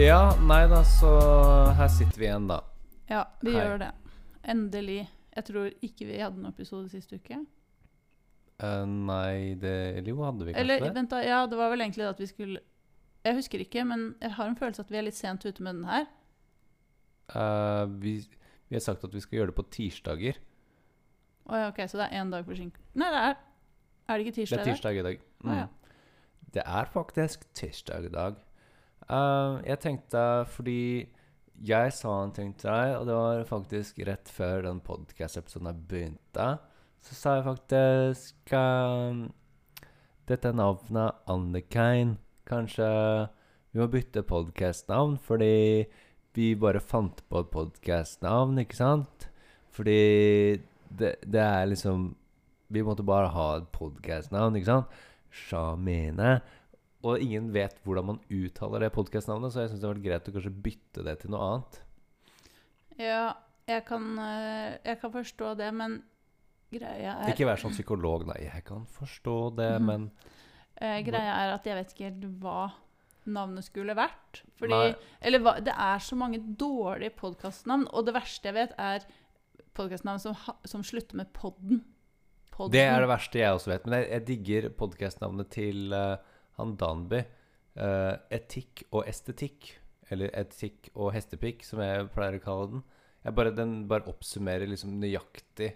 Ja, nei da, så her sitter vi igjen, da. Ja, vi Hei. gjør det. Endelig. Jeg tror ikke vi hadde noen episode sist uke. Eh, nei, det Eller jo, hadde vi kanskje Eller det? vent da, ja, det var vel egentlig at vi skulle Jeg husker ikke, men jeg har en følelse at vi er litt sent ute med den her. Eh, vi, vi har sagt at vi skal gjøre det på tirsdager. Å ja, ok, Så det er én dag forsinket. Nei, det er Er det ikke Det tirsdag? er i dag? tirsdag i dag. Å, ja. Det er faktisk tirsdag i dag. Eh, jeg tenkte fordi jeg sa en ting til deg, og det var faktisk rett før den podcast-episoden begynte. Så sa jeg faktisk um, Dette navnet Annikain. Kanskje vi må bytte podcast-navn, fordi vi bare fant på et podcast-navn, ikke sant? Fordi det, det er liksom Vi måtte bare ha et podcast-navn, ikke sant? Shamene. Og ingen vet hvordan man uttaler det podcast-navnet, så jeg syns det hadde vært greit å kanskje bytte det til noe annet. Ja, jeg kan, eh, jeg kan forstå det, men greia er Ikke vær sånn psykolog, nei. Jeg kan forstå det, mm. men Eh, greia er at jeg vet ikke helt hva navnet skulle vært. Fordi, Nei. eller hva, Det er så mange dårlige podkastnavn, og det verste jeg vet, er podkastnavn som, som slutter med podden. podden. Det er det verste jeg også vet. Men jeg, jeg digger podcast-navnet til eh, han Danby. Eh, etikk og estetikk. Eller etikk og hestepikk, som jeg pleier å kalle den. Bare, den bare oppsummerer liksom nøyaktig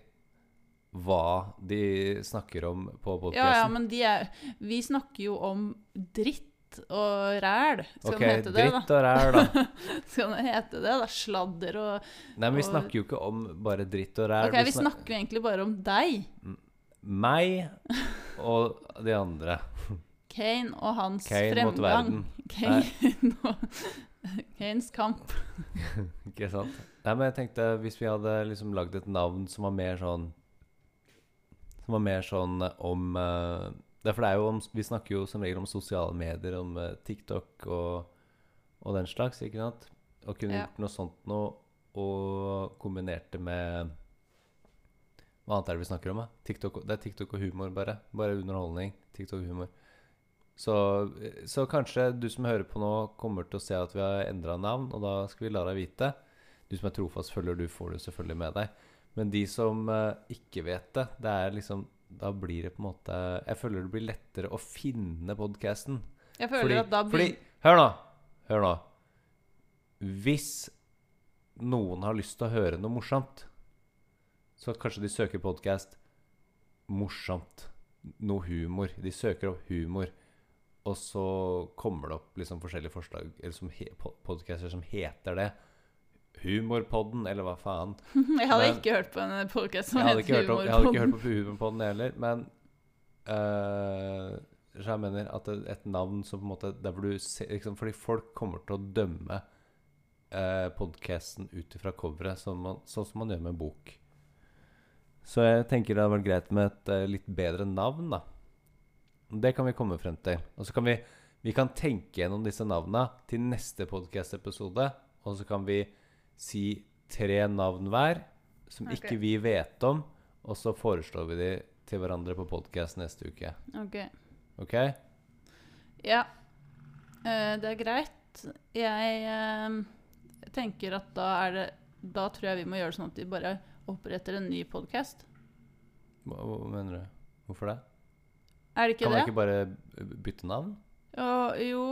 hva de snakker om på podcasten. Ja, ja, men de er, vi snakker jo om dritt og ræl. Skal okay, den hete det, dritt og ræl, da. Skal den hete det, da? Sladder og Nei, men vi Og- snakker jo ikke om bare dritt og ræl. Ok, vi snakker jo egentlig bare om deg. Meg og de andre. Kane og hans Kane fremgang. Kane Kanes kamp. Ikke sant? Nei, men jeg tenkte hvis vi hadde liksom lagd et navn som var mer sånn Som var mer sånn om uh, Det er det er jo om Vi snakker jo som regel om sosiale medier, om uh, TikTok og, og den slags, ikke sant? Og kunne Ja. gjort noe sånt noe, og kombinert det med Hva annet er det vi snakker om, da? TikTok, det er TikTok og humor, bare. Bare underholdning. TikTok og humor. Så, så kanskje du som hører på nå, kommer til å se at vi har endra navn, og da skal vi la deg vite. Du som er trofast følger, du får det selvfølgelig med deg. Men de som eh, ikke vet det, det er liksom Da blir det på en måte Jeg føler det blir lettere å finne podkasten. Jeg føler at da fordi blir Hør nå! Hør nå. Hvis noen har lyst til å høre noe morsomt, så kanskje de søker podkast morsomt. Noe humor. De søker opp humor. Og så kommer det opp liksom forskjellige forslag Eller som podcaster som heter det. Humorpodden, eller hva faen. Jeg hadde Men- ikke hørt på en podkast som het Humorpodden. jeg hadde ikke hørt på Humorpodden heller, men uh, så jeg mener at et navn som på en måte Der hvor du ser liksom, Fordi folk kommer til å dømme uh, podkasten ut ifra coveret, sånn, sånn som man gjør med en bok. Så jeg tenker det hadde vært greit med et eh, litt bedre navn, da. Det kan vi komme frem til. Og så kan vi Vi kan tenke gjennom disse navna til neste podkast-episode, og så kan vi si tre navn hver som okay. ikke vi vet om, og så foreslår vi de til hverandre på podkast neste uke. Ok. OK? Ja, Uh, det er greit. Jeg uh, tenker at da er det Da tror jeg vi må gjøre det sånn at vi bare oppretter en ny podkast. Hva, hva mener du? Hvorfor det? Er det ikke kan man ikke bare bytte navn? Ja, jo,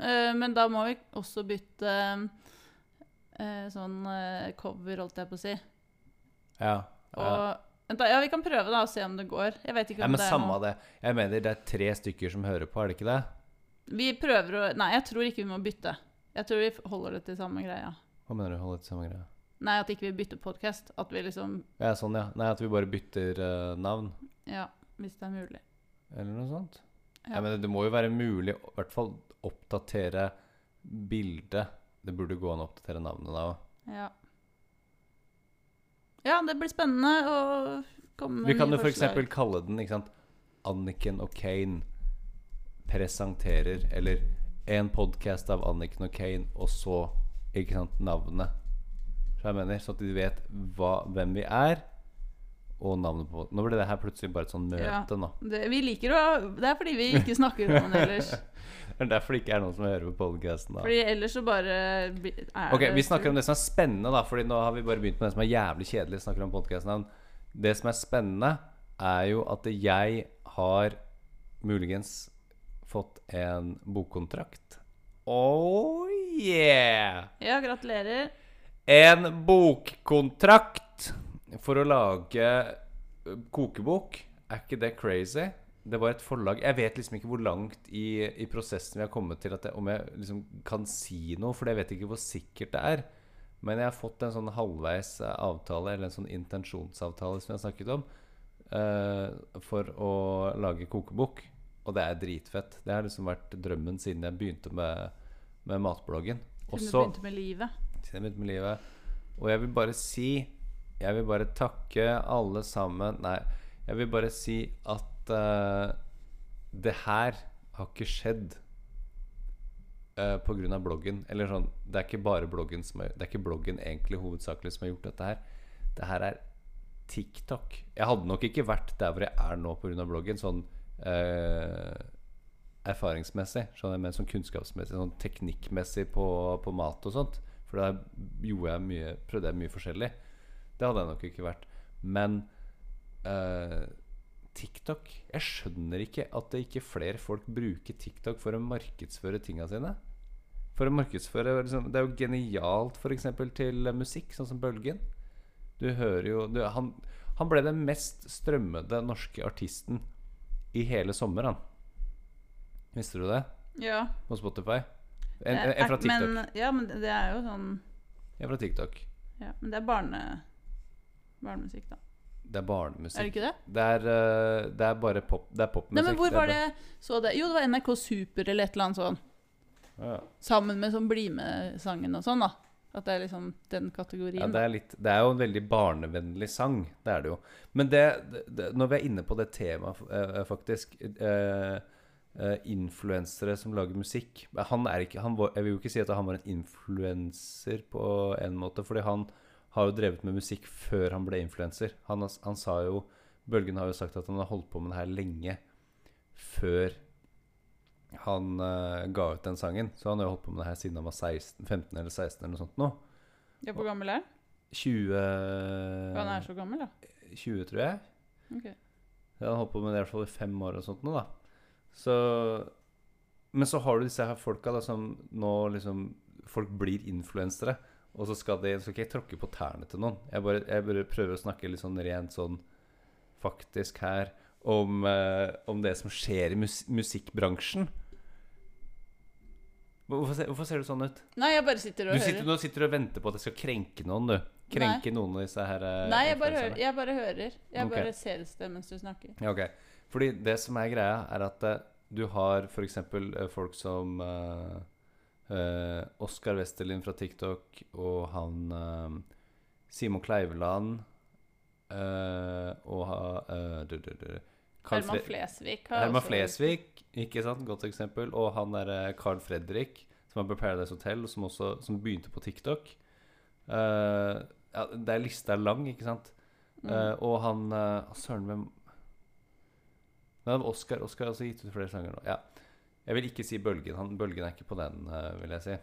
eh, men da må vi også bytte eh, sånn eh, cover, holdt jeg på å si. Ja. Og ja. Ja, vi kan prøve da og se om det går. Jeg vet ikke ja om men det er samme noe det. Jeg mener det er tre stykker som hører på, er det ikke det? Vi prøver å Nei, jeg tror ikke vi må bytte. Jeg tror vi holder det til samme greia. Hva mener du? holder det til samme greia. Nei, at ikke vi bytter podkast. At vi liksom Ja, sånn, ja. Nei, at vi bare bytter uh, navn, Ja, hvis det er mulig. Eller noe sånt. Ja. Jeg mener, det må jo være mulig å i hvert fall oppdatere bildet. Det burde gå an å oppdatere navnet da òg. Ja. Ja, det blir spennende å komme med Vi kan jo f.eks. kalle den ikke sant? Anniken og Kane presenterer Eller en podkast av Anniken og Kane, og så ikke sant, navnet. Så jeg mener, Så at de vet hva, hvem vi er, og navnet på Nå ble det her plutselig bare et sånn møte, Ja. nå. Det, vi liker å Det er fordi vi ikke snakker om den ellers. Det er derfor det ikke er noen som hører på podcasten da. Fordi ellers så bare Ok, Vi snakker om det som er spennende, da Fordi nå har vi bare begynt med det som er jævlig kjedelig. Snakker om podcasten Det som er spennende, er jo at jeg har muligens fått en bokkontrakt. Oh yeah! Ja, gratulerer. En bokkontrakt for å lage kokebok. Er ikke det crazy? Det var et forlag Jeg vet liksom ikke hvor langt i, i prosessen vi har kommet til at jeg, om jeg liksom kan si noe, for jeg vet ikke hvor sikkert det er. Men jeg har fått en sånn halvveis avtale, eller en sånn intensjonsavtale som jeg har snakket om, uh, for å lage kokebok. Og det er dritfett. Det har liksom vært drømmen siden jeg begynte med, med matbloggen. Siden du begynte med livet. siden jeg begynte med livet. Og jeg vil bare si Jeg vil bare takke alle sammen Nei, jeg vil bare si at uh, det her har ikke skjedd uh, grunn av bloggen. Eller sånn Det er ikke bare bloggen som er, Det er ikke bloggen egentlig hovedsakelig som har gjort dette her. Det her er TikTok. Jeg hadde nok ikke vært der hvor jeg er nå pga. bloggen, sånn eh, erfaringsmessig. Sånn mer sånn kunnskapsmessig, sånn teknikkmessig på, på mat og sånt. For da gjorde jeg mye, prøvde jeg mye forskjellig. Det hadde jeg nok ikke vært. Men uh, TikTok Jeg skjønner ikke at det ikke flere folk bruker TikTok for å markedsføre tinga sine. For å markedsføre liksom, Det er jo genialt f.eks. til musikk, sånn som Bølgen. Du hører jo du, han, han ble den mest strømmede norske artisten i hele sommer, han. Visste du det? Ja. På Spotify? En, en, en fra TikTok. Men, ja, men det er jo sånn En fra TikTok. ja, Men det er barne, barnemusikk, da. Det er barnemusikk. Er det ikke det? Det er, uh, det er bare pop. Det er popmusikk. Nei, men hvor var det så det? Jo, det var NRK Super eller et eller annet sånn. Ja. Sammen med sånn Bli med-sangen og sånn, da. At det er liksom den kategorien. Ja, det, er litt, det er jo en veldig barnevennlig sang. Det er det jo. Men det, det, det, når vi er inne på det temaet, uh, faktisk uh, uh, Influensere som lager musikk han er ikke, han var, Jeg vil jo ikke si at han var en influenser på en måte, fordi han har jo drevet med musikk før han ble influenser. Han, han sa jo Bølgen har jo sagt at han har holdt på med det her lenge før han uh, ga ut den sangen. Så han har jo holdt på med det her siden han var 16, 15 eller 16 eller noe sånt nå. Ja, Hvor gammel er han? 20 Han er så gammel, da. 20, tror jeg. Okay. Han har holdt på med det i hvert fall i fem år og sånt nå, da. Så Men så har du disse her folka da som nå liksom Folk blir influensere, og så skal de Så skal ikke jeg tråkke på tærne til noen. Jeg bare, jeg bare prøver å snakke litt sånn rent sånn faktisk her om, eh, om det som skjer i mus musikkbransjen. Hvorfor ser, hvorfor ser du sånn ut? Nei, jeg bare sitter og Du hører. sitter, nå sitter du og venter på at jeg skal krenke noen, du. Krenke noen av disse her eh, Nei, jeg bare, hører, jeg bare hører. Jeg okay. bare ser et sted mens du snakker. Ja, ok. Fordi det som er greia, er at eh, du har f.eks. Uh, folk som uh, Oskar Westerlin fra TikTok og han uh, Simon Kleiveland uh, og ha, eh, du, du, du, Herman Fre- Flesvig Herman også- Flesvig, ikke sant? Godt eksempel. Og han derre Carl Fredrik, som er på Paradise Hotel, som også som begynte på TikTok. Uh, ja, det er lista er lang, ikke sant? Mm. Eh, og han uh, Søren, hvem det var Oskar. Oskar har også gitt ut flere sanger nå. Ja. Jeg vil ikke si Bølgen. Han, Bølgen er ikke på den, eh, vil jeg si.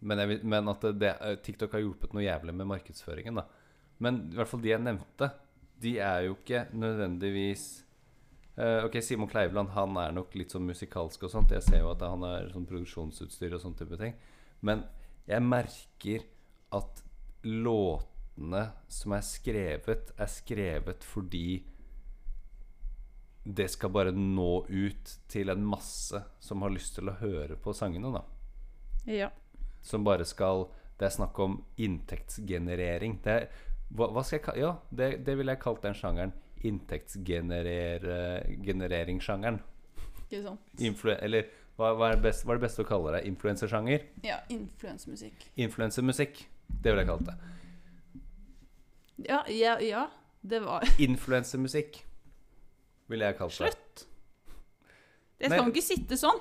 Men, jeg men at det, eh, TikTok har hjulpet noe jævlig med markedsføringen, da. Men i hvert fall de jeg nevnte, de er jo ikke nødvendigvis uh, Ok, Simon Kleiveland han er nok litt sånn musikalsk og sånt. Jeg ser jo at han er sånn produksjonsutstyr og sånn type ting. Men jeg merker at låtene som er skrevet, er skrevet fordi det skal bare nå ut til en masse som har lyst til å høre på sangene, da. Ja. Som bare skal Det er snakk om inntektsgenerering. Det er, hva, hva skal jeg kalle Ja, det, det ville jeg kalt den sjangeren. Inntektsgenereringssjangeren. Ikke sant? Influ eller hva, hva, er det best, beste å kalle det? Influensersjanger? Ja, influensemusikk. Influensemusikk. Det ville jeg kalt det. Ja, ja, ja. Det var Influensermusikk ville jeg kalt det. Slutt! Jeg skal jo ikke sitte sånn.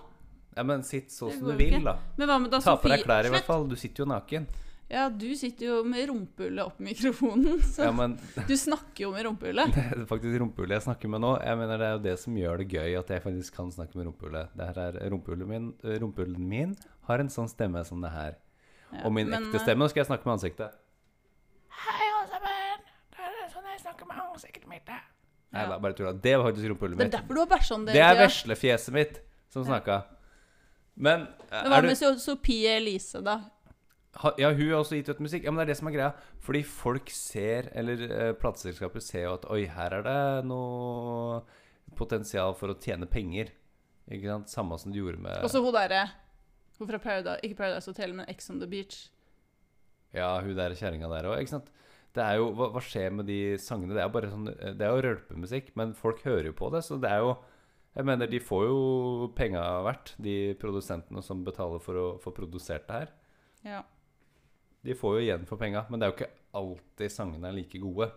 Ja, men sitt sånn som du vil, ikke. da. Men hva med da Ta på deg klær i hvert fall. Du sitter jo naken. Ja, du sitter jo med rumpehullet opp mikrofonen, så Ja, men du snakker jo med rumpehullet. det er faktisk rumpehullet jeg snakker med nå. Jeg mener Det er jo det som gjør det gøy, at jeg faktisk kan snakke med rumpehullet. Det her er rumpehullet min, rumpehullet min har en sånn stemme som det her. Ja, Og min men, ekte eh, stemme, nå skal jeg snakke med ansiktet. Hei, alle sammen. Det er sånn jeg snakker med ansiktet mitt. da. Nei, Ja. bare tulla. Det var faktisk rumpehullet Det er mitt. derfor du har bæsja om det. Det er veslefjeset mitt som snakka. Men eh, Men hva du med So- Sophie Elise, da? Ja, hun har også gitt ut musikk. Ja, men det er det som er greia. Fordi folk ser, eller eh, plateselskaper ser jo at oi, her er det noe potensial for å tjene penger. Ikke sant? Samme som du gjorde med Og så hun derre Hun fra Paradise, ikke Paradise Hotel, men Ex on the Beach. Ja, hun der kjerringa der òg, ikke sant. Det er jo, hva, hva skjer med de sangene? Det er bare sånn Det er jo rølpemusikk, men folk hører jo på det, så det er jo Jeg mener, de får jo penga verdt, de produsentene som betaler for å få produsert det her. Ja. De får jo igjen for penga, men det er jo ikke alltid sangene er like gode.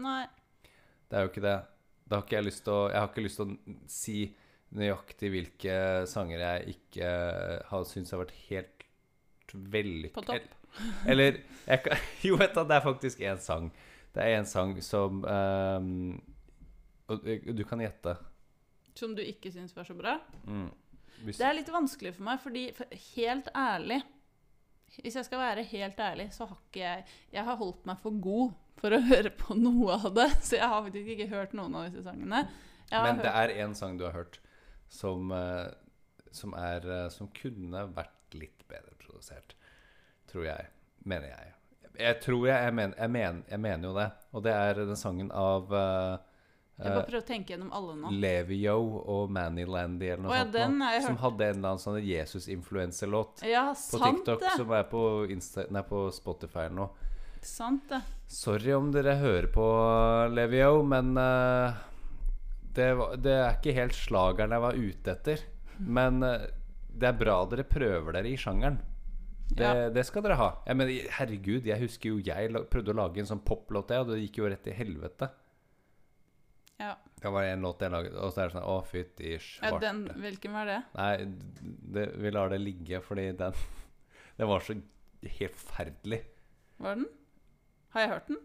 Nei. Det er jo ikke det. Da har ikke jeg lyst til å Jeg har ikke lyst til å si nøyaktig hvilke sanger jeg ikke har syntes har vært helt vellykket. På topp. Eller jeg Jo, vet du, det er faktisk én sang. Det er en sang som um, du- kan gjette. Som du ikke syns var så bra? Mm. Det er litt vanskelig for meg, fordi for helt ærlig Hvis jeg skal være helt ærlig, så har ikke jeg Jeg har holdt meg for god for å høre på noe av det. Så jeg har faktisk ikke hørt noen av disse sangene. Men det hørt, er én sang du har hørt som, eh, som er eh, Som kunne vært litt bedre produsert. Tror jeg. Mener jeg. Jeg tror jeg Jeg, men, jeg, men, jeg mener jo det. Og det er den sangen av uh, jeg bare prøver å tenke gjennom alle nå. Levio og Manny Landy eller noe oh, ja, sånt. nå, som hørt. hadde en eller annen sånn Jesus-influencer-låt Ja, på TikTok det. som er på, Insta, nei, på Spotify noe. Sant det. Sorry om dere hører på Levio, men uh, det, var, det er ikke helt slageren jeg var ute etter. Men uh, det er bra dere prøver dere i sjangeren. Det, Ja. det skal dere ha. Jeg mener, herregud, jeg husker jo jeg prøvde å lage en sånn poplåt, og det gikk jo rett i helvete. Ja. Det var en låt jeg laget, og så er det sånn Å, fytti ja svarte. den, hvilken var det? Nei, det, vi lar det ligge, fordi den Den var så helt forferdelig. Var den? Har jeg hørt den?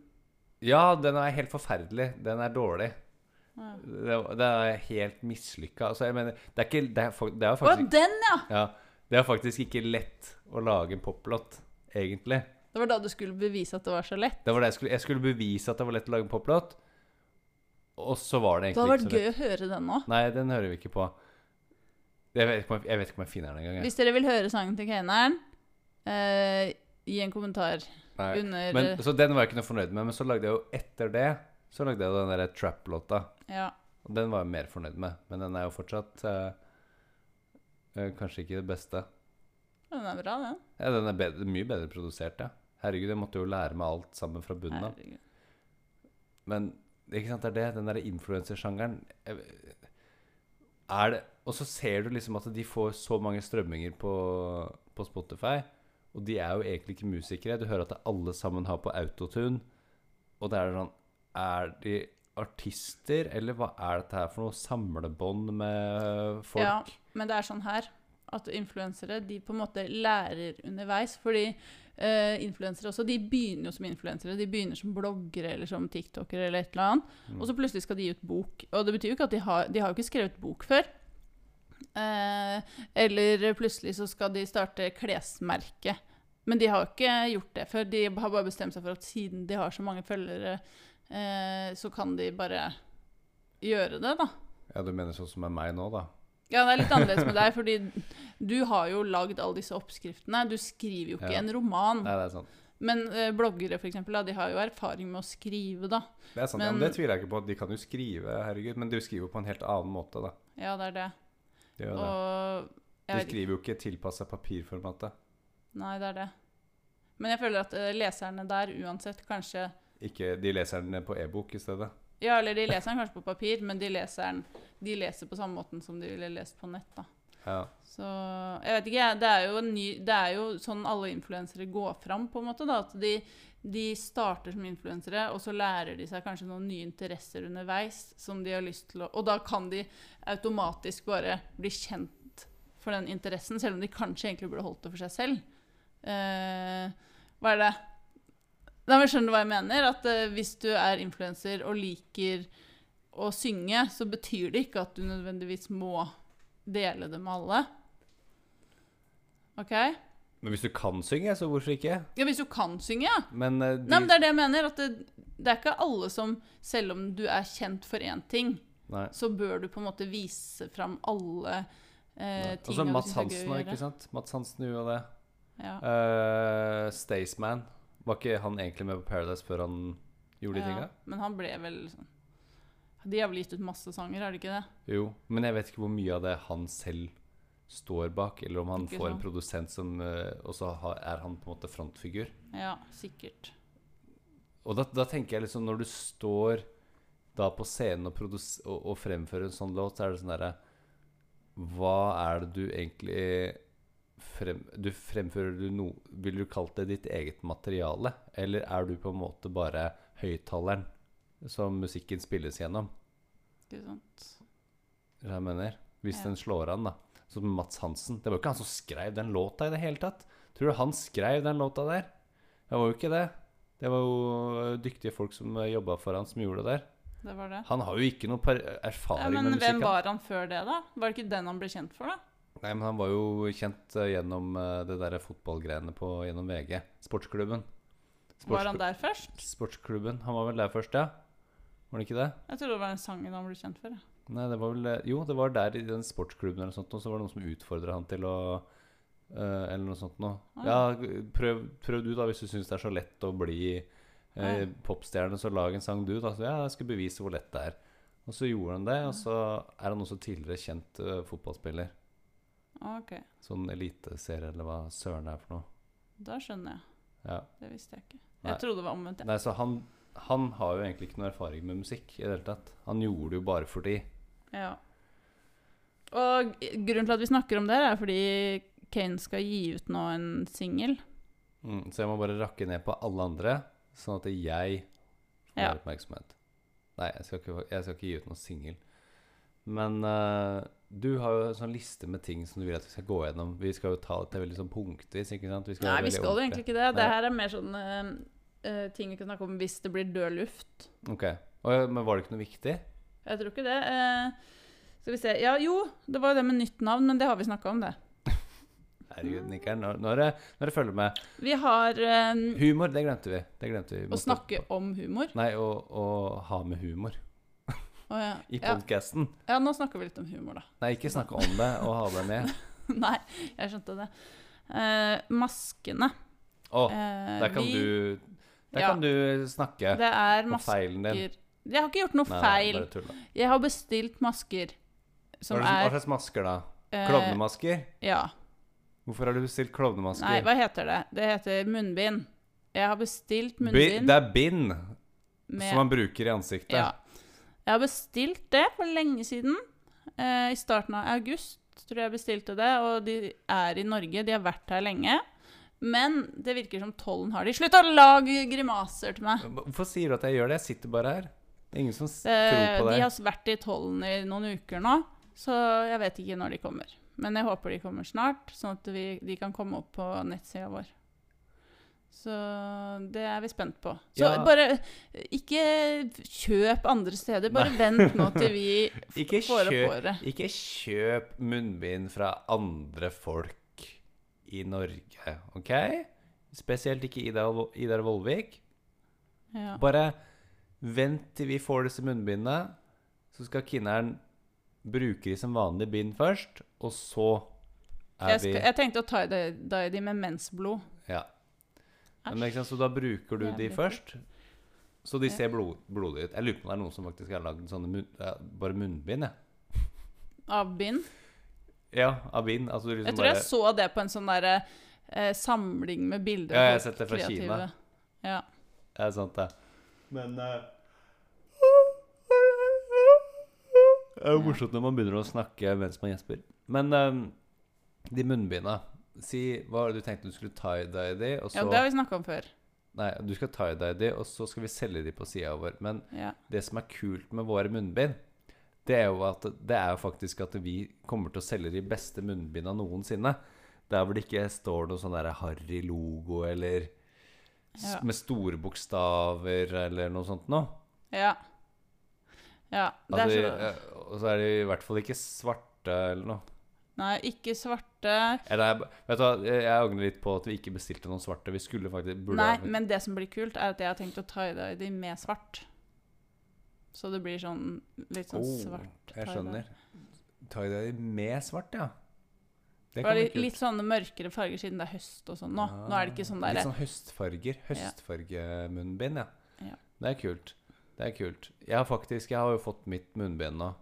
Ja, den er helt forferdelig. Den er dårlig. Ja. Det, det er helt mislykka. Altså, jeg mener, det er ikke Det er, det er faktisk Å, den, ja! ja, Det er faktisk ikke lett å lage en poplåt, egentlig. Det var da du skulle bevise at det var så lett. Det var det jeg skulle Jeg skulle bevise at det var lett å lage en poplåt, og så var det egentlig Det hadde lett. vært ikke så gøy å høre den nå. Nei, den hører vi ikke på. Jeg vet ikke om jeg, jeg, vet ikke om jeg finner den engang. Hvis dere vil høre sangen til Keineren, eh, gi en kommentar Nei. under Men, så den var jeg ikke noe fornøyd med. Men så lagde jeg jo etter det Så lagde jeg den der trap-låta. Ja. Og den var jeg mer fornøyd med. Men den er jo fortsatt eh, kanskje ikke det beste. Den er bra, den. Ja, den er bedre, mye bedre produsert, ja. Herregud, jeg måtte jo lære meg alt sammen fra bunnen av. Men ikke sant, det er det. Den derre influensersjangeren Er det Og så ser du liksom at de får så mange strømminger på, på Spotify. Og de er jo egentlig ikke musikere. Du hører at alle sammen har på autotune. Og det er sånn Er de artister, eller hva er dette her for noe? Samlebånd med folk? Ja, men det er sånn her at influensere de på en måte lærer underveis. Fordi uh, influensere også, de begynner jo som influensere. De begynner som bloggere eller som tiktokere eller et eller annet. Mm. Og så plutselig skal de gi ut bok. Og det betyr jo ikke at de har De har jo ikke skrevet bok før. Eh, eller plutselig så skal de starte klesmerke. Men de har jo ikke gjort det før. De har bare bestemt seg for at siden de har så mange følgere, eh, så kan de bare gjøre det, da. Ja, du mener sånn som med meg nå, da? Ja, det er litt annerledes med deg, fordi du har jo lagd alle disse oppskriftene. Du skriver jo ikke Ja. en roman. Nei, det er sant. Men eh, bloggere, for eksempel, da, de har jo erfaring med å skrive, da. Det er sant, ja, Men- men det tviler jeg ikke på. De kan jo skrive, herregud. Men de skriver på en helt annen måte, da. Ja, det er det. De, gjør det. Og de jeg vet skriver jo ikke tilpassa papirformatet. Nei, det er det. Men jeg føler at eh, leserne der uansett kanskje Ikke, de leser den på e-bok i stedet. Ja, eller de leser den kanskje på papir, men de leser den De leser på samme måten som de ville lest på nett, da. Ja. Så jeg vet ikke. Det er ny, det er jo sånn alle influensere går fram, på en måte. da, At de, de starter som influensere, og så lærer de seg kanskje noen nye interesser underveis som de har lyst til å Og da kan de automatisk bare bli kjent for den interessen, selv om de kanskje egentlig burde holdt det for seg selv. Eh, Hva er det? Nei, men Skjønner du hva jeg mener? At uh, hvis du er influenser og liker å synge, så betyr det ikke at du nødvendigvis må dele det med alle. OK? Men hvis du kan synge, så hvorfor ikke? Ja, hvis du kan synge, ja. Men, uh, de, Nei, men Det er det jeg mener. At det, det er ikke alle som, selv om du er kjent for én ting, Nei. så bør du på en måte vise fram alle eh, Og så Mats er gøy Hansen, ikke sant? Mats Hansen gjorde det. Ja. Uh, Staysman. Var ikke han egentlig med på Paradise før han gjorde de Ja, tinga? Men han ble vel sånn De har vel gitt ut masse sanger, er det ikke det? Jo, men jeg vet ikke hvor mye av det han selv står bak, eller om han Ikke får en produsent som eh, Og så er han på en måte frontfigur. Ja, sikkert. Og da, da tenker jeg liksom Når du står da på scenen og, og, og fremfører en sånn låt, så er det sånn derre Hva er det du egentlig frem, Du fremfører du noe Vil du kalt det ditt eget materiale? Eller er du på en måte bare høyttaleren som musikken spilles gjennom? Ikke sant? Det jeg mener. Hvis Ja. den slår an, da. Som Mats Hansen. Det var jo ikke han som skrev den låta i det hele tatt. Tror du han skrev den låta der? Det var jo ikke det. Det var jo øh, dyktige folk som jobba for han, som gjorde det der. Det var det. Han har jo ikke noe erfaring Ja, men med musikk. hvem var han før det, da? Var det ikke den han ble kjent for, da? Nei, men han var jo kjent øh, gjennom øh, det derre fotballgreiene på gjennom VG. Sportsklubben. Var han der først? Sportsklubben. Han var vel der først, ja? Var det ikke det? Jeg trodde det var den sangen han ble kjent for. Ja. Nei, det var vel eh, Jo, det var der i den sportsklubben eller noe sånt, og så var det noen som utfordra han til å eh, Eller noe sånt noe. Ah. Ja, prøv, prøv du, da, hvis du syns det er så lett å bli eh, popstjerne, så lag en sang, du, da. Så ja, jeg skal bevise hvor lett det er. Og så gjorde han det, og så er han også tidligere kjent eh, fotballspiller. Ok, Sånn eliteserie, eller hva søren det er for noe. da skjønner jeg. Ja. Det visste jeg ikke. Nei. Jeg trodde det var omvendt. Nei, så han, han har jo egentlig ikke noe erfaring med musikk i det hele tatt. Han gjorde det jo bare fordi. Ja. Og grunnen til at vi snakker om det, er fordi Kane skal gi ut nå en singel. Mm, så jeg må bare rakke ned på alle andre, sånn at jeg får Ja. oppmerksomhet. Nei, jeg skal ikke, jeg skal ikke gi ut noen singel. Men eh, du har jo en sånn liste med ting som du vil at vi skal gå gjennom. Vi skal jo ta det veldig sånn punktvis, ikke sant? Vi Nei, vi skal jo egentlig ikke det. Det her er mer sånn eh, ting vi kan snakke om hvis det blir død luft. Ok. Og, men var det ikke noe viktig? Jeg tror ikke det. Uh, skal vi se Ja, jo, det var jo det med nytt navn, men det har vi snakka om, det. Herregud, Nikkeren, nå, nå, er det, nå er det følge med. Vi har um, Humor, det glemte vi. Det glemte vi. Vi å snakke om humor. Nei, å, å ha med humor Å, ja. i Ja. podkasten. ja, nå snakker vi litt om humor, da. Nei, ikke snakke om det og ha det med. Nei, jeg skjønte det. Uh, maskene. Å, oh, der kan vi- du Der Ja. kan du snakke Det er på feilen din. masker Jeg har ikke gjort noe Nei, feil. Nei. Jeg har bestilt masker som Hva, er, hva slags masker, da? eh, Klovnemasker? Ja. Hvorfor har du bestilt klovnemasker? Nei, hva heter det? Det heter munnbind. Jeg har bestilt Bi munnbind det er bind som man bruker i ansiktet. Ja. Jeg har bestilt det for lenge siden. Eh, I starten av august tror jeg jeg bestilte det, og de er i Norge. De har vært her lenge. Men det virker som tollen har de. Slutt å lage grimaser til meg! Hvorfor sier du at jeg gjør det? Jeg sitter bare her. Det er ingen som Eh, tror på det. de har vært i tollen i noen uker nå, så jeg vet ikke når de kommer. Men jeg håper de kommer snart, sånn at vi, de kan komme opp på nettsida vår. Så det er vi spent på. Så Ja. bare ikke kjøp andre steder. Bare vent nå til vi Ikke får opp håret. ikke kjøp munnbind fra andre folk i Norge, OK? Spesielt ikke Idar, Idar Vollvik. Ja. Bare vent til vi får disse munnbindene, så skal Kinneren bruke de som vanlig bind først, og så er Jeg, skal, vi jeg tenkte å ta i de med mensblod. Men, ikke sant, så da bruker du de først. Så de Ja. ser blod, blodige ut. Jeg lurer på om det er noen som faktisk har lagd sånne mun, bare munnbind. Ja. Av bind. ja, av bind. Altså, liksom Jeg tror jeg så det på en sånn derre eh, samling med bilder Ja, jeg har sett det fra Kina. Ja. Det er sant, det. Men uh... Det er jo morsomt når man begynner å snakke mens man gjesper. Men eh, de munnbinda Si hva var det du tenkte du skulle tie-dye de, og så ja, det har vi snakka om før. Nei, du skal tie-dye de, og så skal vi selge de på sida vår. Men Ja. det som er kult med våre munnbind, det er jo at det er jo faktisk at vi kommer til å selge de beste munnbinda noensinne. Der hvor det ikke står noe sånn der harry logo eller Ja. med store bokstaver eller noe sånt noe. Ja. Ja. Det Altså, er så eh, og så er de i hvert fall ikke svarte eller noe. Nei, ikke svarte Eller, vet du hva, jeg jeg angrer litt på at vi ikke bestilte noen svarte. Vi skulle faktisk burde Nei, ha- men det som blir kult, er at jeg har tenkt å tie-dye de med svart. Så det blir sånn litt sånn Oh, svart Jeg tie-dye. skjønner. Tie-dye med svart, ja. Det kan bli kult. litt sånne mørkere farger siden det er høst og sånn nå. Nå er det ikke sånn der, Litt sånn høstfarger. Høstfargemunnbind, ja. Ja. Det er kult. Det er kult. Jeg har faktisk Jeg har jo fått mitt munnbind nå.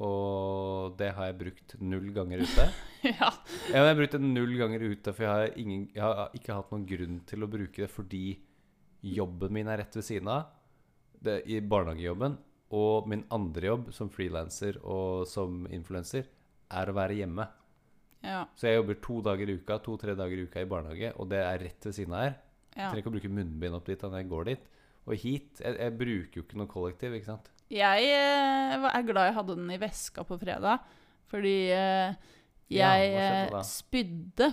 Og det har jeg brukt null ganger ute. Ja. Ja, jeg har brukt det null ganger ute, for jeg har, ingen, jeg har ikke hatt noen grunn til å bruke det fordi jobben min er rett ved siden av, det, i barnehagejobben, og min andre jobb som frilanser og som influenser, er å være hjemme. Ja. Så jeg jobber to dager i uka, to-tre dager i uka i barnehage, og det er rett ved siden av her. Ja. Jeg trenger ikke å bruke munnbind opp dit når jeg går dit. Og hit jeg, jeg bruker jo ikke noe kollektiv, ikke sant. Jeg eh, er glad jeg hadde den i veska på fredag, fordi jeg Ja, jeg skjedde eh, spydde.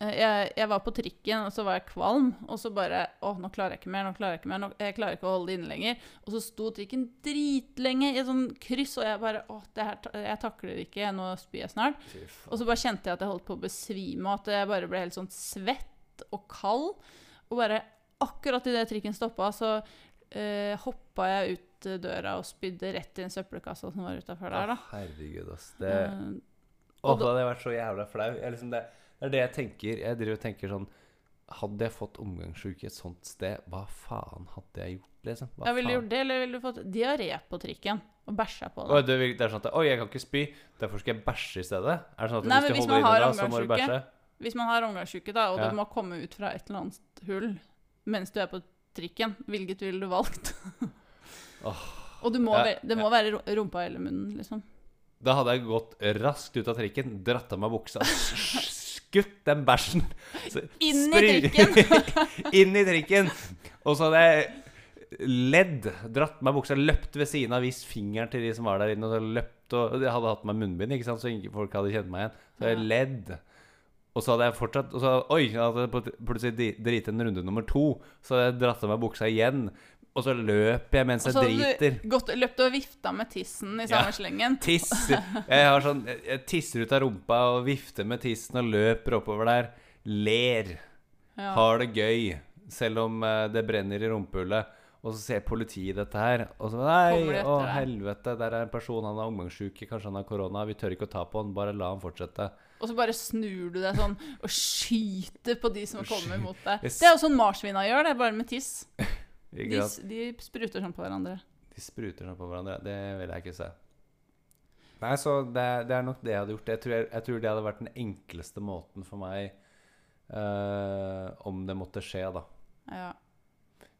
Eh, Jeg, jeg var på trikken, og så var jeg kvalm. Og så bare Å, nå klarer jeg ikke mer. nå klarer Jeg ikke mer, nå, jeg klarer ikke å holde det inne lenger. Og så sto trikken dritlenge i et sånn kryss, og jeg bare Å, det her, jeg takler ikke, nå spyr jeg snart. Og så bare kjente jeg at jeg holdt på å besvime, og at jeg bare ble helt sånn svett og kald. Og bare akkurat idet trikken stoppa, så uh, hoppa jeg ut døra og spydde rett i en søppelkasse som var utafor der, da. Herregud, ass. Det, Eh, og da hadde jeg vært så jævla flau. Jeg, liksom det, det er det jeg tenker. Jeg driver og tenker sånn Hadde jeg fått omgangssyke et sånt sted, hva faen hadde jeg gjort, liksom? Hva ja, ville du faen? gjort det, eller ville du fått diaré på trikken og bæsja på Oi, det? vil- det er sånn at Oi, jeg kan ikke spy, derfor skal jeg bæsje i stedet? Er det sånn at Nei, hvis hvis du hvis holder man har da, så må du bæsje? Hvis man har omgangssyke, da, og Ja. du må komme ut fra et eller annet hull mens du er på trikken, hvilket ville du valgt? Åh, og du må, Ja, det må være ro- rumpa eller munnen, liksom. Da hadde jeg gått raskt ut av trikken, dratt av meg buksa, skutt den bæsjen Inn i trikken! inn i trikken! Og så hadde jeg ledd, dratt meg buksa, løpt ved siden av, vist fingeren til de som var der inne, og løpt og Jeg hadde hatt meg munnbind, ikke sant, så ingen folk hadde kjent meg igjen. Så jeg ledd. Og så hadde jeg fortsatt Og så Oi! Jeg hadde plutselig driti en runde nummer to. Så hadde jeg dratt av meg buksa igjen. Og så løper jeg mens Og jeg så har driter. du løpt og vifta med tissen i Ja. samme slengen. Tiss. Jeg, har sånn, jeg- tisser ut av rumpa og vifter med tissen og løper oppover der. Ler. Ja. Har det gøy. Selv om eh, det brenner i rumpehullet. Og så ser politiet dette her. Og så Nei, å helvete, der er en person, han er omgangssyk, kanskje han har korona. Vi tør ikke å ta på han. Bare la han fortsette. Og så bare snur du deg sånn og skyter på de som kommer mot deg. Det er jo sånn marsvina gjør, det er bare med tiss. De, de spruter sånn på hverandre. De spruter sånn på hverandre. Det vil jeg ikke se. Nei, så det, det er nok det jeg hadde gjort. Jeg tror, jeg, jeg tror det hadde vært den enkleste måten for meg uh, om det måtte skje, da. Ja.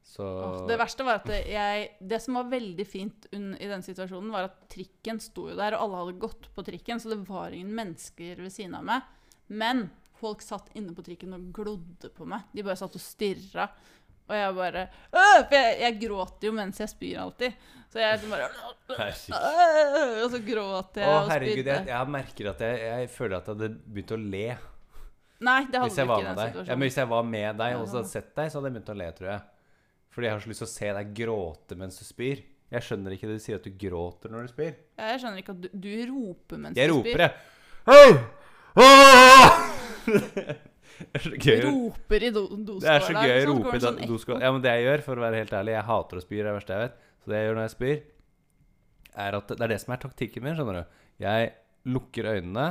Så Åh, Det verste var at jeg Det som var veldig fint i den situasjonen, var at trikken sto jo der, og alle hadde gått på trikken, så det var ingen mennesker ved siden av meg. Men folk satt inne på trikken og glodde på meg. De bare satt og stirra. Og jeg bare «Åh!» For jeg, jeg gråter jo mens jeg spyr alltid. Så jeg liksom bare. «Åh!» Og så gråter jeg Å, og herregud, jeg, jeg merker at jeg, jeg føler at jeg hadde begynt å le Nei, det hadde hvis du jeg ikke var i med den deg. Ja, men hvis jeg var med deg og hadde sett deg, så hadde jeg begynt å le, tror jeg. Fordi jeg har så lyst til å se deg gråte mens du spyr. Jeg skjønner ikke det du sier at du gråter når du spyr. Jeg skjønner ikke at du, du roper mens Jeg du roper, spyr. jeg. roper, er så gøy. Roper i do, Det er så gøy å rope i sånn da- Ja, men det jeg gjør, for å være helt ærlig, jeg hater å spy, det er det verste jeg vet. Så det jeg gjør når jeg spyr, er at det er det som er taktikken min, skjønner du. Jeg lukker øynene,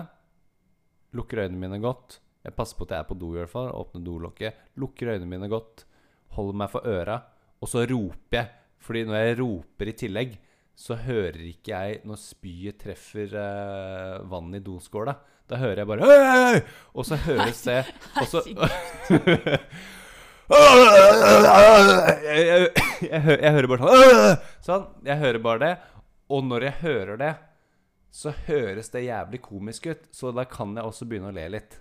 lukker øynene mine godt. Jeg passer på at jeg er på do i hvert fall, åpner dolokket, lukker øynene mine godt, holder meg for øra, og så roper jeg. Fordi når jeg roper i tillegg, så hører ikke jeg når spyet treffer eh, vann i doskåla. Da hører jeg bare «Hei, hei, hei!» Og så høres det og så, jeg, hø- jeg hører bare sånn Sånn. Jeg hører bare det. Og når jeg hører det, så høres det jævlig komisk ut. Så da kan jeg også begynne å le litt.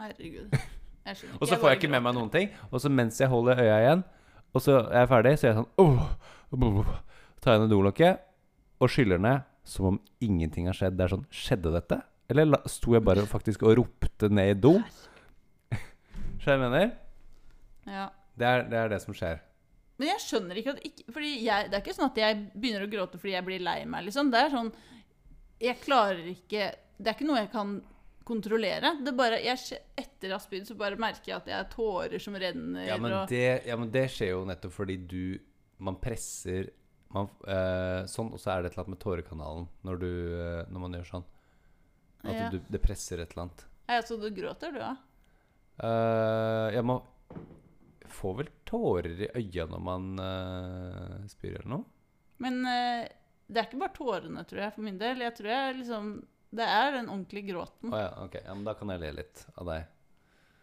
Herregud. Og så får jeg ikke med meg noen ting. Og så mens jeg holder øya igjen, og så er jeg ferdig, så er jeg sånn oh, Tar jeg ned dolokket og skyller ned som om ingenting har skjedd. Det er sånn Skjedde dette? Eller sto jeg bare faktisk og ropte ned i do? Skjønner du hva jeg mener? Ja. Det er, det er det som skjer. Men jeg skjønner ikke at ikke, fordi jeg, Det er ikke sånn at jeg begynner å gråte fordi jeg blir lei meg. liksom. Det er sånn Jeg klarer ikke Det er ikke noe jeg kan kontrollere. Det er bare, jeg, Etter spydd, så bare merker jeg at jeg har tårer som renner. Ja, men det, ja, men det skjer jo nettopp fordi du Man presser man, øh, Sånn, og så er det et eller annet med tårekanalen når, du, øh, når man gjør sånn. At Ja. du, det presser et eller annet. Ja, så du gråter, du òg? Uh, jeg må får vel tårer i øya når man uh, spyr eller noe? Men uh, det er ikke bare tårene, tror jeg, for min del. Jeg tror jeg liksom Det er den ordentlige gråten. Å ja, ok. Ja, men da kan jeg le litt av deg.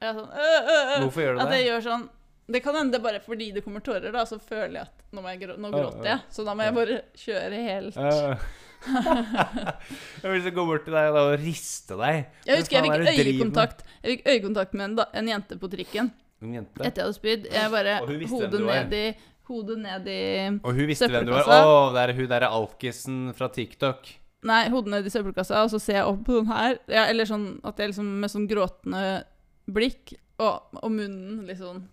Er sånn, øh, øh. Hvorfor gjør du At det? jeg gjør sånn Det kan hende bare fordi det kommer tårer, da, så føler jeg at nå, grå nå gråter jeg. Så da må jeg bare kjøre helt Eh, jeg vil så gå bort til deg da, og riste deg. Jeg husker jeg fikk øyekontakt Jeg fikk øyekontakt med en, da, en jente på trikken En jente. etter jeg hadde spydd. Jeg bare hodet ned i Hodet ned i Og hun visste hvem du var. Å, Søppelkassa. det er hun derre alkisen fra TikTok. Nei, hodet ned i søppelkassa, og så ser jeg opp på den her. Ja, eller sånn at jeg liksom med sånn gråtende blikk, og, og munnen litt sånn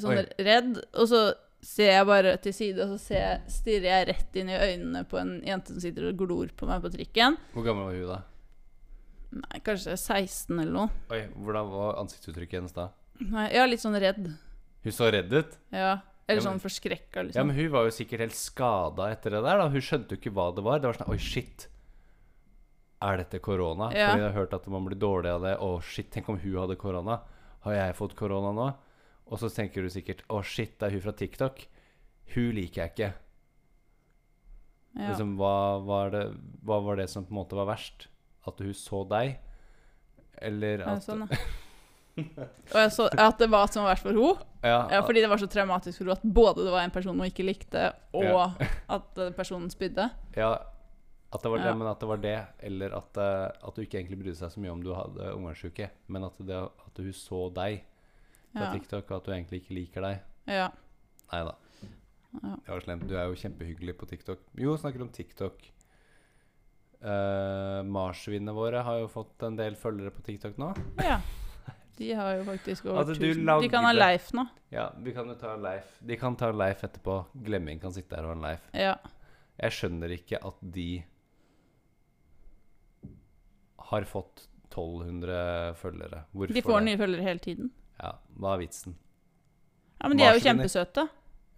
Sånn Oi. redd. Og så ser jeg bare til side, og så ser jeg, stirrer jeg rett inn i øynene på en jente som sitter og glor på meg på trikken. Hvor gammel var hun da? Nei, kanskje 16 eller noe. Oi, Hvordan var ansiktsuttrykket hennes da? Nei, ja, litt sånn redd. Hun så redd ut. Ja. Eller Ja, men- sånn forskrekka, liksom. Ja, men hun var jo sikkert helt skada etter det der. da Hun skjønte jo ikke hva det var. Det var sånn Oi, shit. Er dette korona? Ja. Fordi jeg har hørt at man blir dårlig av det. Å, shit, tenk om hun hadde korona. Har jeg fått korona nå? Og så tenker du sikkert Å, shit, det er hun fra TikTok. Hun liker jeg ikke. ja. Liksom, hva, var det, hva var det som på en måte var verst? At hun så deg? Eller Ja, at sånn, ja. Og jeg så at det var som var verst for henne. ja, Ja, fordi det var så traumatisk for henne at både det var en person hun ikke likte, og at personen spydde. ja, at det var det, men at det var det. Eller at, eh, at du ikke egentlig brydde seg så mye om du hadde omgangsuke. Men at, det, at hun så deg fra Ja. TikTok, og at du egentlig ikke liker deg. ja. Nei da. Ja. Det var slemt. Du er jo kjempehyggelig på TikTok. Jo, snakker om TikTok. Uh, Marsvinene våre har jo fått en del følgere på TikTok nå. ja. De har jo faktisk over Altså, 1000. De kan ha Leif nå. Ja, vi kan jo ta Leif. De kan ta Leif etterpå. Glemming kan sitte her og ha en Leif. Ja. Jeg skjønner ikke at de har fått 1200 følgere. Hvorfor De får det? nye følgere hele tiden. Ja, hva er vitsen? Ja, Men de er jo Marsviner. kjempesøte.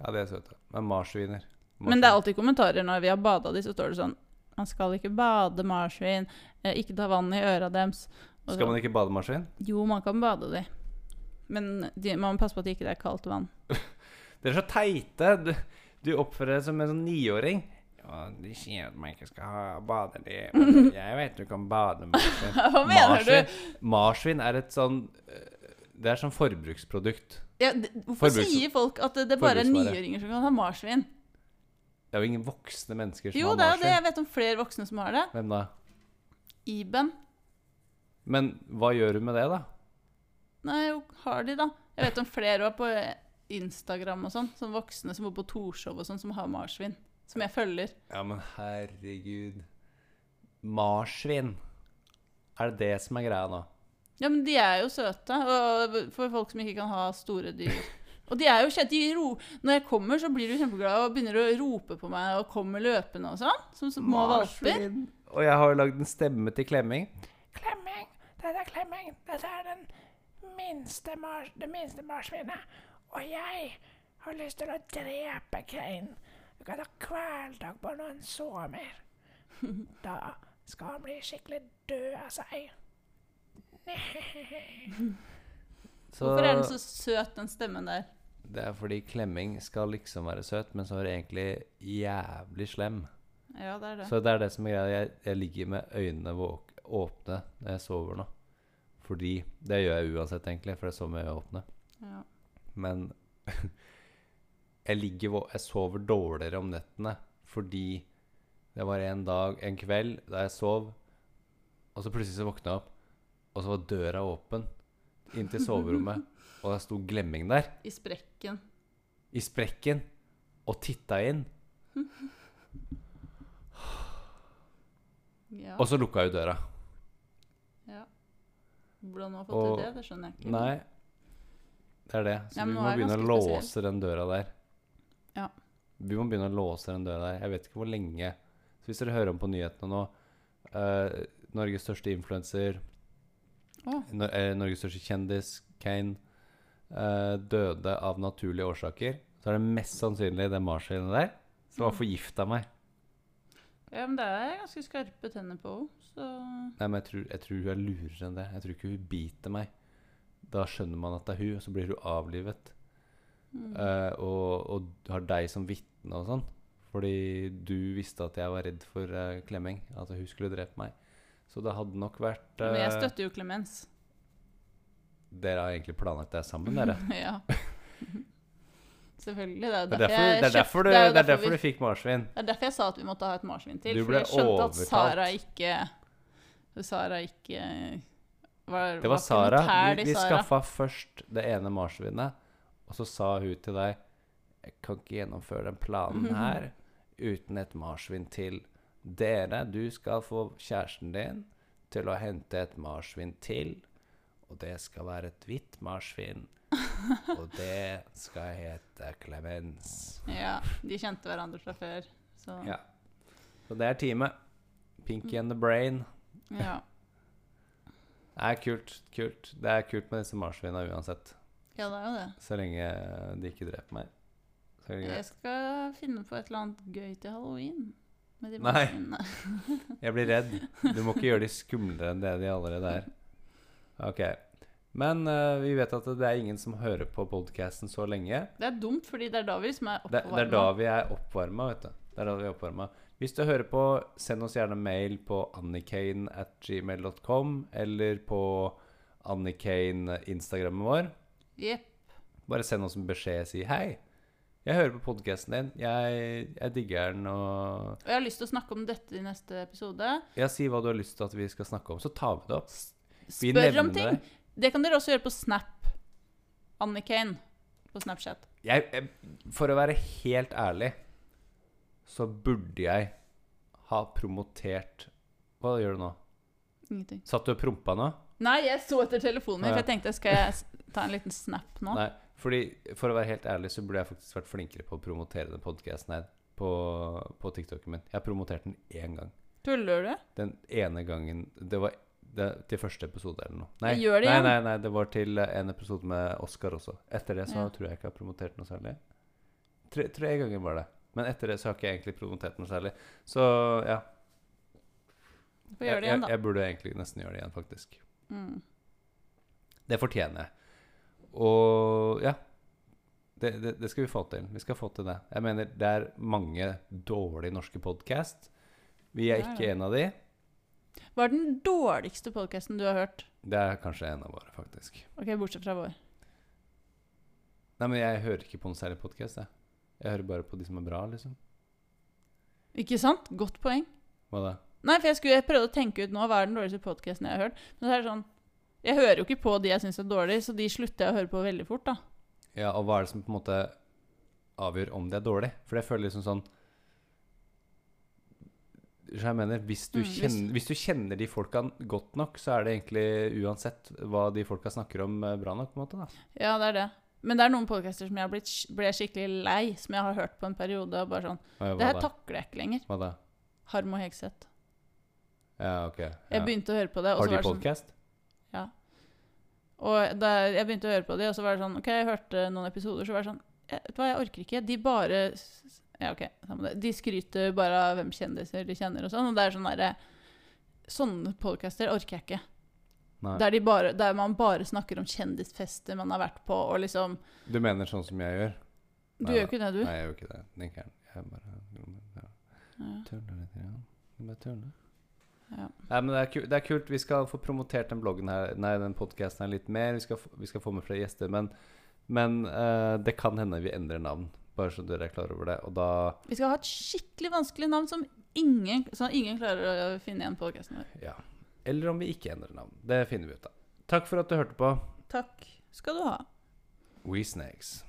Ja, de er søte. Men marsviner. Men det er alltid kommentarer når vi har bada de, så står det sånn Man skal ikke bade marsvin. Eh, ikke ta vann i øra deres. Og Skal så- man ikke bade marsvin? Jo, man kan bade de. Men de, man må passe på at det ikke er kaldt vann. Dere er så teite. Du, du oppfører deg som en sånn niåring. Ja, de sier at man ikke skal ha bade de. Jeg vet du kan bade marsvin. Hva mener du? Marsvin, marsvin er et sånn eh, Det er sånn forbruksprodukt. Ja, det, hvorfor Forbruks- sier folk at det, det bare er niåringer som kan ha marsvin? Det er jo ingen voksne mennesker som Jo, har det er jo det. Jeg vet om flere voksne som har det. Hvem da? Iben. Men hva gjør du med det, da? Nei, jo, har de, da. Jeg vet om flere òg på Instagram og sånn. Som voksne som bor på Torshov og sånn, som har marsvin. Som jeg følger. Ja, men herregud. Marsvin. Er det det som er greia nå? Ja, men de er jo søte. Og for folk som ikke kan ha store dyr. Og de er jo kjent, de ro Når jeg kommer, så blir du kjempeglad og begynner å rope på meg og kommer løpende og sånn. Som små valper. Og jeg har jo lagd en stemme til klemming. Klemming, dette er klemming. Dette er den minste mars, det minste marsvinet. Og jeg har lyst til å drepe Kane. Du kan ta kvelertak på når han sover. Da skal han bli skikkelig død av seg. Så Hvorfor er den så søt, den stemmen der? Det er fordi klemming skal liksom være søt, men så er det egentlig jævlig slem. Ja, det er det. Så det er det som er greia. Jeg, jeg ligger med øynene åpne når jeg sover nå. Fordi Det gjør jeg uansett, egentlig, for det er med øynene åpne. Ja. Men jeg, ligger, jeg sover dårligere om nettene fordi det var en dag, en kveld, da jeg sov, og så plutselig så våkna jeg opp, og så var døra åpen inn til soverommet, og det sto glemming der, I sprekken. i sprekken, og titta inn, Ja. og så lukka jeg døra. ja. Hvordan du har fått Og- til det, det skjønner jeg ikke. Nei. Det er det. Så Ja, men vi nå må er det begynne å ganske spesielt. låse den døra der. Ja. Vi må begynne å låse den døra der. Jeg vet ikke hvor lenge. Så hvis dere hører om på nyhetene nå eh, Norges største influenser, Nor eh, Norges største kjendis, Kane, uh, døde av naturlige årsaker, så er det mest sannsynlig det marsvinet der som har Mm. forgifta meg. Ja, men det er ganske skarpe tenner på henne, så Nei, men jeg tror, jeg tror hun er lurere enn det. Jeg tror ikke hun biter meg. Da skjønner man at det er hun, og så blir hun avlivet. mm. Uh, og, og har deg som vitne og sånn. Fordi du visste at jeg var redd for uh, Klemming. At hun skulle drepe meg. Så det hadde nok vært Men jeg eh, støtter jo Klemens. Dere har egentlig planlagt det sammen, dere. ja. Selvfølgelig. Det er er derfor, det er derfor, du, det er er derfor derfor vi- du fikk marsvin. Det er derfor jeg sa at vi måtte ha et marsvin til. Du For jeg skjønte at. Sara ikke Sara ikke var, Det var var Sara. Vi, vi Sara. skaffa først det ene marsvinet, og så sa hun til deg Jeg kan ikke gjennomføre den planen her uten et marsvin til. Dere, du skal få kjæresten din til å hente et marsvin til. Og det skal være et hvitt marsvin. Og det skal hete Clemens. Ja, de kjente hverandre fra før. Så Ja. Så det er teamet. Pinky and the Brain. ja. Det er kult. kult. Det er kult med disse marsvinene uansett. Ja, det er jo det. Så lenge de ikke dreper meg. Jeg skal finne på et eller annet gøy til halloween. Nei. Jeg blir redd. Du må ikke gjøre de skumlere enn det de allerede er. Ok. Men uh, vi vet at det er ingen som hører på podcasten så lenge. Det er dumt, fordi det er da vi som er Det, det er da vi er oppvarma, vet du. Det er da vi er oppvarma. Hvis du hører på, send oss gjerne mail på annikane at gmail.com eller på Annikane Instagrammen vår. Yep. Bare send oss en beskjed. Si hei. Jeg hører på podkasten din. Jeg, jeg digger den. Og Og jeg har lyst til å snakke om dette i neste episode. ja, Si hva du har lyst til at vi skal snakke om, så tar vi det opp. Vi Spør om ting. det. Det kan dere også gjøre på Snap. Annikane på Snapchat. Jeg, jeg, for å være helt ærlig, så burde jeg ha promotert Hva gjør du nå? Ingenting. Satt du og prompa nå? Nei, jeg så etter telefonen min, for jeg tenkte skal jeg ta en liten snap nå? Nei. Fordi, for å være helt ærlig, så burde jeg faktisk vært flinkere på å promotere den podkasten her på, på TikToken min. Jeg har promotert den én gang. Tuller du? Den ene gangen Det var det, til første episode eller noe. Nei, Gjør det nei, igjen. nei, nei, det var til en episode med Oscar også. Etter det så Ja. tror jeg ikke jeg har promotert noe særlig. Tre, tre ganger var det. Men etter det så har ikke jeg egentlig promotert noe særlig. Så ja. Få gjøre det igjen, da. Jeg, jeg burde egentlig nesten gjøre det igjen, faktisk. Mm. Det fortjener jeg. Og ja. Det, det, det skal vi få til. Vi skal få til det. Jeg mener, det er mange dårlige norske podkast. Vi er Det er ikke det. en av de. Hva er den dårligste podkasten du har hørt? Det er kanskje en av våre, faktisk. Ok, Bortsett fra vår. Nei, men jeg hører ikke på noen særlig podkast, jeg. Jeg hører bare på de som er bra, liksom. Ikke sant? Godt poeng. Hva da? Nei, for jeg, skulle, prøvde å tenke ut nå hva er den dårligste podkasten jeg har hørt. Men det er sånn Jeg hører jo ikke på de jeg syns er dårlige, så de slutter jeg å høre på veldig fort, da. Ja, og hva er det som på en måte avgjør om det er dårlig? For jeg føler liksom sånn Skjønner jeg mener, hvis du, Mm, hvis- kjenner, hvis du kjenner de folka godt nok, så er det egentlig uansett hva de folka snakker om, eh, bra nok, på en måte. da. Ja, det er det. Men det er noen podcaster som jeg har blitt ble skikkelig lei, som jeg har hørt på en periode. og bare sånn, ja, Det her takler jeg ikke lenger. Hva da? Harm og Hegseth. Ja, ok. Jeg begynte å høre på det, Har så de podkast? sånn? Ja. Og da jeg begynte å høre på de, og så var det sånn OK, jeg hørte noen episoder, så var det sånn jeg, Vet du hva, jeg orker ikke. De bare Ja, OK, samme det. De skryter bare av hvem kjendiser de kjenner og sånn, og det er sånn derre Sånne podcaster orker jeg ikke. Der, de bare, der man bare snakker om kjendisfester man har vært på, og liksom Du mener sånn som jeg gjør? Du Nei gjør jo ikke det, du. Nei, jeg gjør ikke det. Jeg bare ja. Ja. Tuller litt. Ja. Bare tuller. Ja. Nei, men det er, kult, det er kult. Vi skal få promotert den bloggen her Nei, den podcasten her litt mer. Vi skal, få- vi skal få med flere gjester. Men, men uh, det kan hende vi endrer navn. Bare så dere er klar over det. Og da Vi skal ha et skikkelig vanskelig navn som ingen, så ingen klarer å finne igjen podkasten vår. Ja. Eller om vi ikke endrer navn. Det finner vi ut av. Takk for at du hørte på Takk skal du ha. We Snakes.